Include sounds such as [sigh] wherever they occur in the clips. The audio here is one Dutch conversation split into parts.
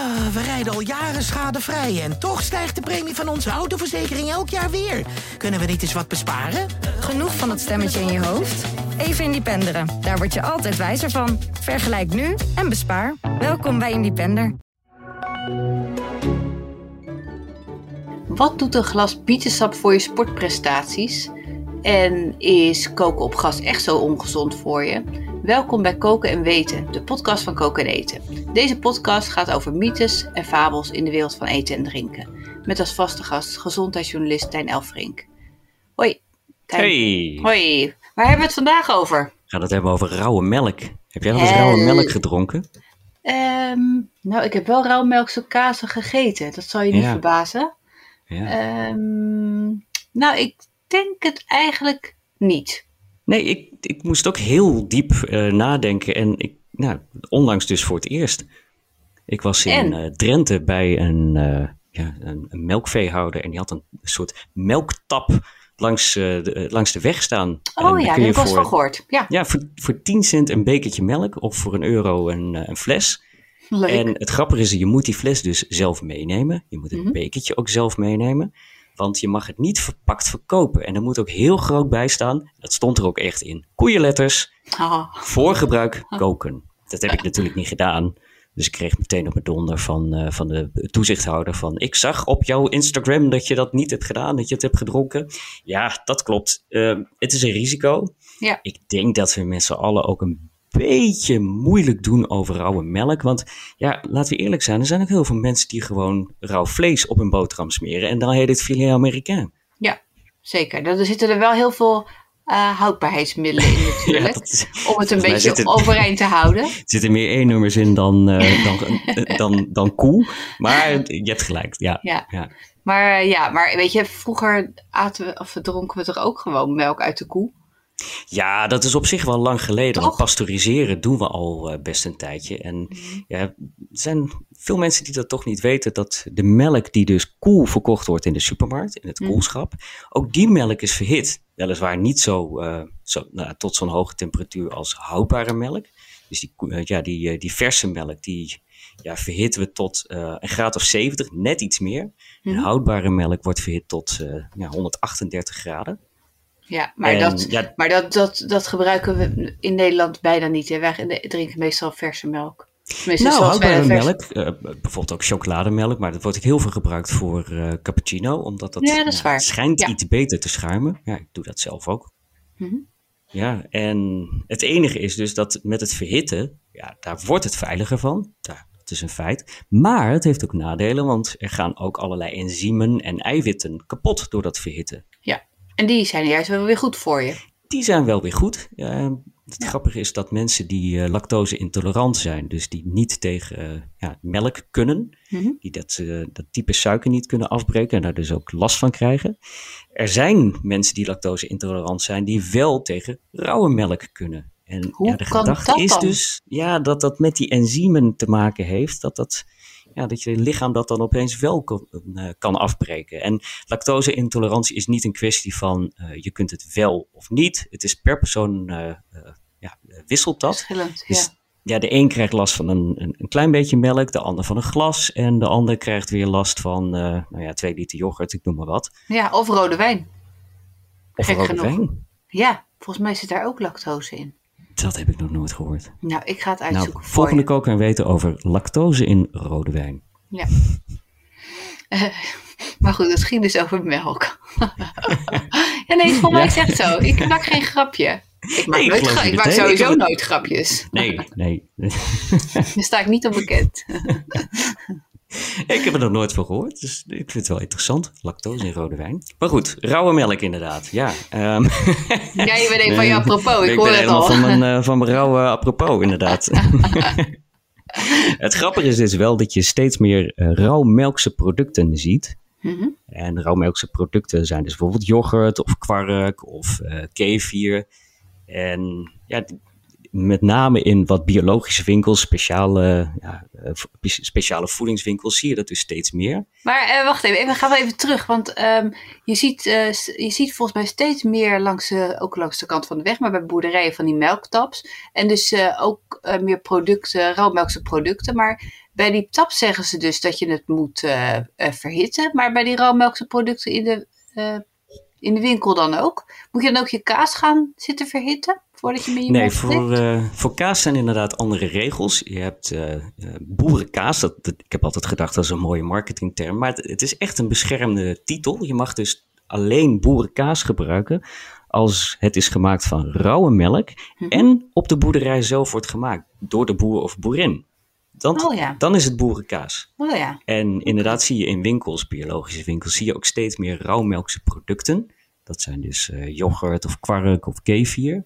Ah, we rijden al jaren schadevrij en toch stijgt de premie van onze autoverzekering elk jaar weer. Kunnen we niet eens wat besparen? Genoeg van dat stemmetje in je hoofd? Even Independeren. Daar word je altijd wijzer van. Vergelijk nu en bespaar. Welkom bij Independer. Wat doet een glas bietensap voor je sportprestaties? En is koken op gas echt zo ongezond voor je? Welkom bij Koken en Weten, de podcast van Koken en Eten. Deze podcast gaat over mythes en fabels in de wereld van eten en drinken. Met als vaste gast gezondheidsjournalist Tijn Elfrink. Hoi. Tijn. Hey, Hoi. Waar hebben we het vandaag over? we gaan het hebben over rauwe melk. Heb jij wel eens rauwe melk gedronken? Ehm, nou, ik heb wel rauwmelkse kazen gegeten. Dat zal je niet Ja. verbazen. Ja. Ehm, nou, ik denk het eigenlijk niet. Nee, ik, ik moest ook heel diep eh, nadenken. En ik, nou, onlangs dus voor het eerst. Ik was in eh, Drenthe bij een, eh, ja, een, een melkveehouder. En die had een soort melktap langs, eh, de, langs de weg staan. Oh ja, daar kun heb je ik wel eens van voor, gehoord. Ja, ja, voor, voor 10 cent een bekertje melk of voor een euro een, een fles. leuk. En het grappige is, je moet die fles dus zelf meenemen. Je moet het Mhm. bekertje ook zelf meenemen. Want je mag het niet verpakt verkopen. En er moet ook heel groot bij staan. Dat stond er ook echt in. Koeienletters, Ah, voor gebruik koken. Dat heb ik natuurlijk niet gedaan. Dus ik kreeg meteen op mijn donder van, eh, van de toezichthouder van... Ik zag op jouw Instagram dat je dat niet hebt gedaan, dat je het hebt gedronken. Ja, dat klopt. Eh, het is een risico. Ja. Ik denk dat we met z'n allen ook een beetje moeilijk doen over rauwe melk. Want ja, laten we eerlijk zijn. Er zijn ook heel veel mensen die gewoon rauw vlees op hun boterham smeren. En dan heet het filet américain. zeker. Er zitten er wel heel veel eh, houdbaarheidsmiddelen in [laughs] natuurlijk. Ja, dat is- om het een beetje er- overeind te houden. [laughs] Er zitten meer E-nummers in dan, eh, [laughs] dan, eh, dan, dan koe. Maar je hebt gelijk, ja. Ja. Ja. Maar ja, maar weet je, vroeger aten we, of dronken we toch ook gewoon melk uit de koe? Ja, dat is op zich wel lang geleden. Want? Mhm. pasteuriseren doen we al eh, best een tijdje. En ja, er zijn veel mensen die dat toch niet weten. Dat de melk die dus koel verkocht wordt in de supermarkt, in het Mhm. koelschap. Ook die melk is verhit. Weliswaar niet zo, eh, zo nou, tot zo'n hoge temperatuur als houdbare melk. Dus die, eh, ja, die, die verse melk, die ja, verhitten we tot een graad of 70, net iets meer. Mhm. En houdbare melk wordt verhit tot ja, 138 graden. Ja, maar, En dat, ja, maar dat, dat, dat gebruiken we in Nederland bijna niet. Hè. Wij drinken meestal verse melk. Tenminste, Nou, houdbare melk, eh, bijvoorbeeld ook chocolademelk, maar dat wordt ook heel veel gebruikt voor eh, cappuccino, omdat dat, Ja, dat is waar. schijnt iets beter te schuimen. Ja, ik doe dat zelf ook. Mhm. Ja, en het enige is dus dat met het verhitten, ja, daar wordt het veiliger van. Daar, dat is een feit. Maar het heeft ook nadelen, want er gaan ook allerlei enzymen en eiwitten kapot door dat verhitten. En die zijn juist wel weer goed voor je. Die zijn wel weer goed. Het grappige is dat mensen die eh, lactose intolerant zijn, dus die niet tegen eh, ja, melk kunnen, Mhm. die dat, eh, dat type suiker niet kunnen afbreken en daar dus ook last van krijgen. Er zijn mensen die lactose intolerant zijn, die wel tegen rauwe melk kunnen. En Hoe ja, de kan gedachte is dan? dus ja, dat dat met die enzymen te maken heeft, dat dat ja, dat je lichaam dat dan opeens wel kan, eh, kan afbreken. En lactose-intolerantie is niet een kwestie van eh, je kunt het wel of niet. Het is per persoon eh, ja, wisselt dat. Verschillend, Dus ja. ja, de een krijgt last van een, een, een klein beetje melk, de ander van een glas. En de ander krijgt weer last van, nou ja, twee liter yoghurt, ik noem maar wat. Ja, of rode wijn. Of Gek rode genoeg. wijn. Ja, volgens mij zit daar ook lactose in. Dat heb ik nog nooit gehoord. Nou, ik ga het Nou, uitzoeken voor volgende je. koken en weten over lactose in rode wijn. Ja. [laughs] Maar goed, het ging dus over melk. [laughs] ja, nee, volgens mij is het echt zo. Ik maak geen grapje. Ik maak, Nee, ik nooit geloof gra- je ik maak. Ik sowieso nooit grapjes. Nee, nee. [laughs] Daar sta ik niet onbekend. [laughs] ik heb er nog nooit van gehoord, dus ik vind het wel interessant. Lactose in rode wijn. Maar goed, rauwe melk inderdaad, ja. [laughs] Ja, je bent een van je apropos. Ik ik hoor het al. van mijn, eh, [laughs] van mijn rauwe apropos, inderdaad. het grappige is dus wel dat je steeds meer eh, rauwmelkse producten ziet. Mhm. En rauwmelkse producten zijn dus bijvoorbeeld yoghurt of kwark of eh kefir. En ja, met name in wat biologische winkels, speciale, ja, speciale voedingswinkels, zie je dat dus steeds meer. Maar eh, wacht even, even, gaan we even terug. Want ehm, je, ziet, eh, je ziet volgens mij steeds meer langs, de- ook langs de kant van de weg, maar bij boerderijen van die melktaps. En dus eh, ook eh, meer producten, rauwmelkse producten. Maar bij die tap zeggen ze dus dat je het moet verhitten. Maar bij die rauwmelkse producten in de, in de winkel dan ook? Moet je dan ook je kaas gaan zitten verhitten? Voordat je met je nee, voor, uh, voor kaas zijn inderdaad andere regels. Je hebt boerenkaas. Dat, dat, ik heb altijd gedacht dat is een mooie marketingterm. Maar het, het is echt een beschermde titel. Je mag dus alleen boerenkaas gebruiken als het is gemaakt van rauwe melk mhm. en op de boerderij zelf wordt gemaakt door de boer of boerin. Dan, oh ja. dan is het boerenkaas. Oh ja. En inderdaad zie je in winkels, biologische winkels, zie je ook steeds meer rauwmelkse producten. Dat zijn dus uh, yoghurt of kwark of kefir.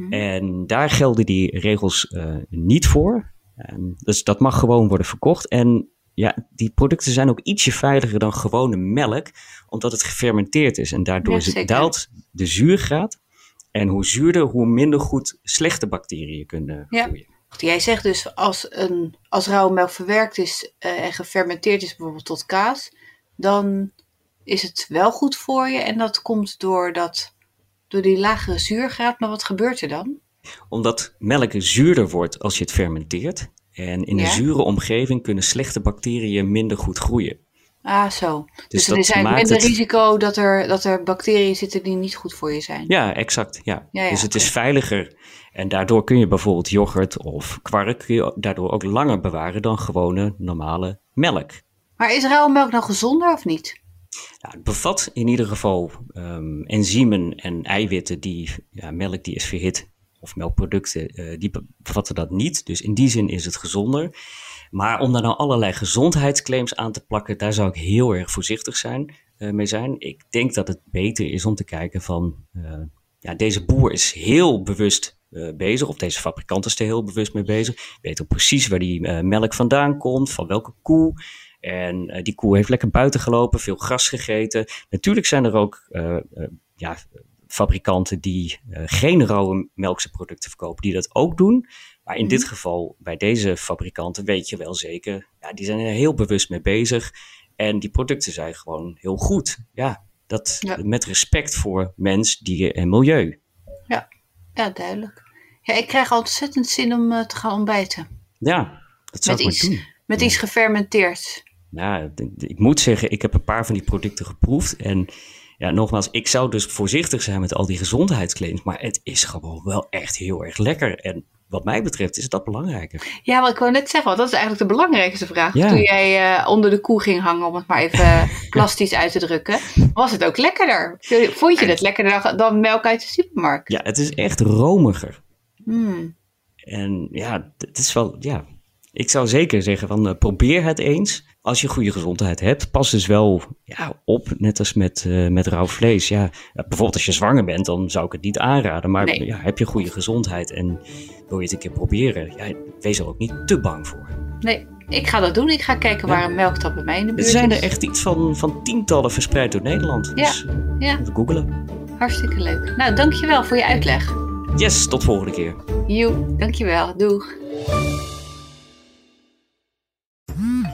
Mhm. En daar gelden die regels uh, niet voor. En dus dat mag gewoon worden verkocht. En ja, die producten zijn ook ietsje veiliger dan gewone melk, omdat het gefermenteerd is. En daardoor ja, daalt de zuurgraad. En hoe zuurder, hoe minder goed slechte bacteriën kunnen groeien. Jij zegt dus als, een, als rauwe melk verwerkt is uh, en gefermenteerd is bijvoorbeeld tot kaas, dan is het wel goed voor je en dat komt door, dat, door die lagere zuurgraad. Maar wat gebeurt er dan? Omdat melk zuurder wordt als je het fermenteert. En in een zure omgeving kunnen slechte bacteriën minder goed groeien. Ah, zo. Dus, dus er is eigenlijk minder risico dat er, dat er bacteriën zitten die niet goed voor je zijn. Ja, exact. Ja. dus het is veiliger. En daardoor kun je bijvoorbeeld yoghurt of kwark kun je daardoor ook langer bewaren dan gewone normale melk. Maar is rauwe melk nou gezonder of niet? Het bevat in ieder geval um, enzymen en eiwitten die ja, melk die is verhit of melkproducten, uh, die bevatten dat niet. Dus in die zin is het gezonder. Maar om daar nou allerlei gezondheidsclaims aan te plakken, daar zou ik heel erg voorzichtig zijn, uh, mee zijn. Ik denk dat het beter is om te kijken van, uh, ja, deze boer is heel bewust bezig, of deze fabrikant is er heel bewust mee bezig. Weet ook precies waar die melk vandaan komt, van welke koe. En die koe heeft lekker buiten gelopen, veel gras gegeten. Natuurlijk zijn er ook ja, fabrikanten die geen rauwe melkse producten verkopen, die dat ook doen. Maar in dit mhm. geval, bij deze fabrikanten, weet je wel zeker, ja, die zijn er heel bewust mee bezig. En die producten zijn gewoon heel goed. Ja, dat met respect voor mens, dier en milieu. Ja, ja duidelijk. Ja, ik krijg ontzettend zin om uh, te gaan ontbijten. Ja, dat zou met ik iets, doen. Met iets gefermenteerd. Ja, ik moet zeggen, ik heb een paar van die producten geproefd en ja, nogmaals, ik zou dus voorzichtig zijn met al die gezondheidsclaims, maar het is gewoon wel echt heel erg lekker. En wat mij betreft is dat belangrijker. Ja, wat ik wou net zeggen, want dat is eigenlijk de belangrijkste vraag. Toen jij uh, onder de koe ging hangen, om het maar even [laughs] plastisch uit te drukken, was het ook lekkerder? Vond je het lekkerder dan melk uit de supermarkt? Ja, het is echt romiger. Hmm. En ja, het is wel, ja, ik zou zeker zeggen van uh, probeer het eens. Als je goede gezondheid hebt, pas dus wel ja, op, net als met, uh, met rauw vlees. Ja, bijvoorbeeld als je zwanger bent, dan zou ik het niet aanraden. Maar ja, heb je goede gezondheid en wil je het een keer proberen, ja, wees er ook niet te bang voor. Nee, ik ga dat doen. Ik ga kijken waar een melktap bij mij in de buurt is. Er zijn er echt iets van, van tientallen verspreid door Nederland. Ja, dus, uh, ja. Googelen. Hartstikke leuk. Nou, dankjewel voor je uitleg. Yes, tot volgende keer. Joe, dankjewel. Doeg.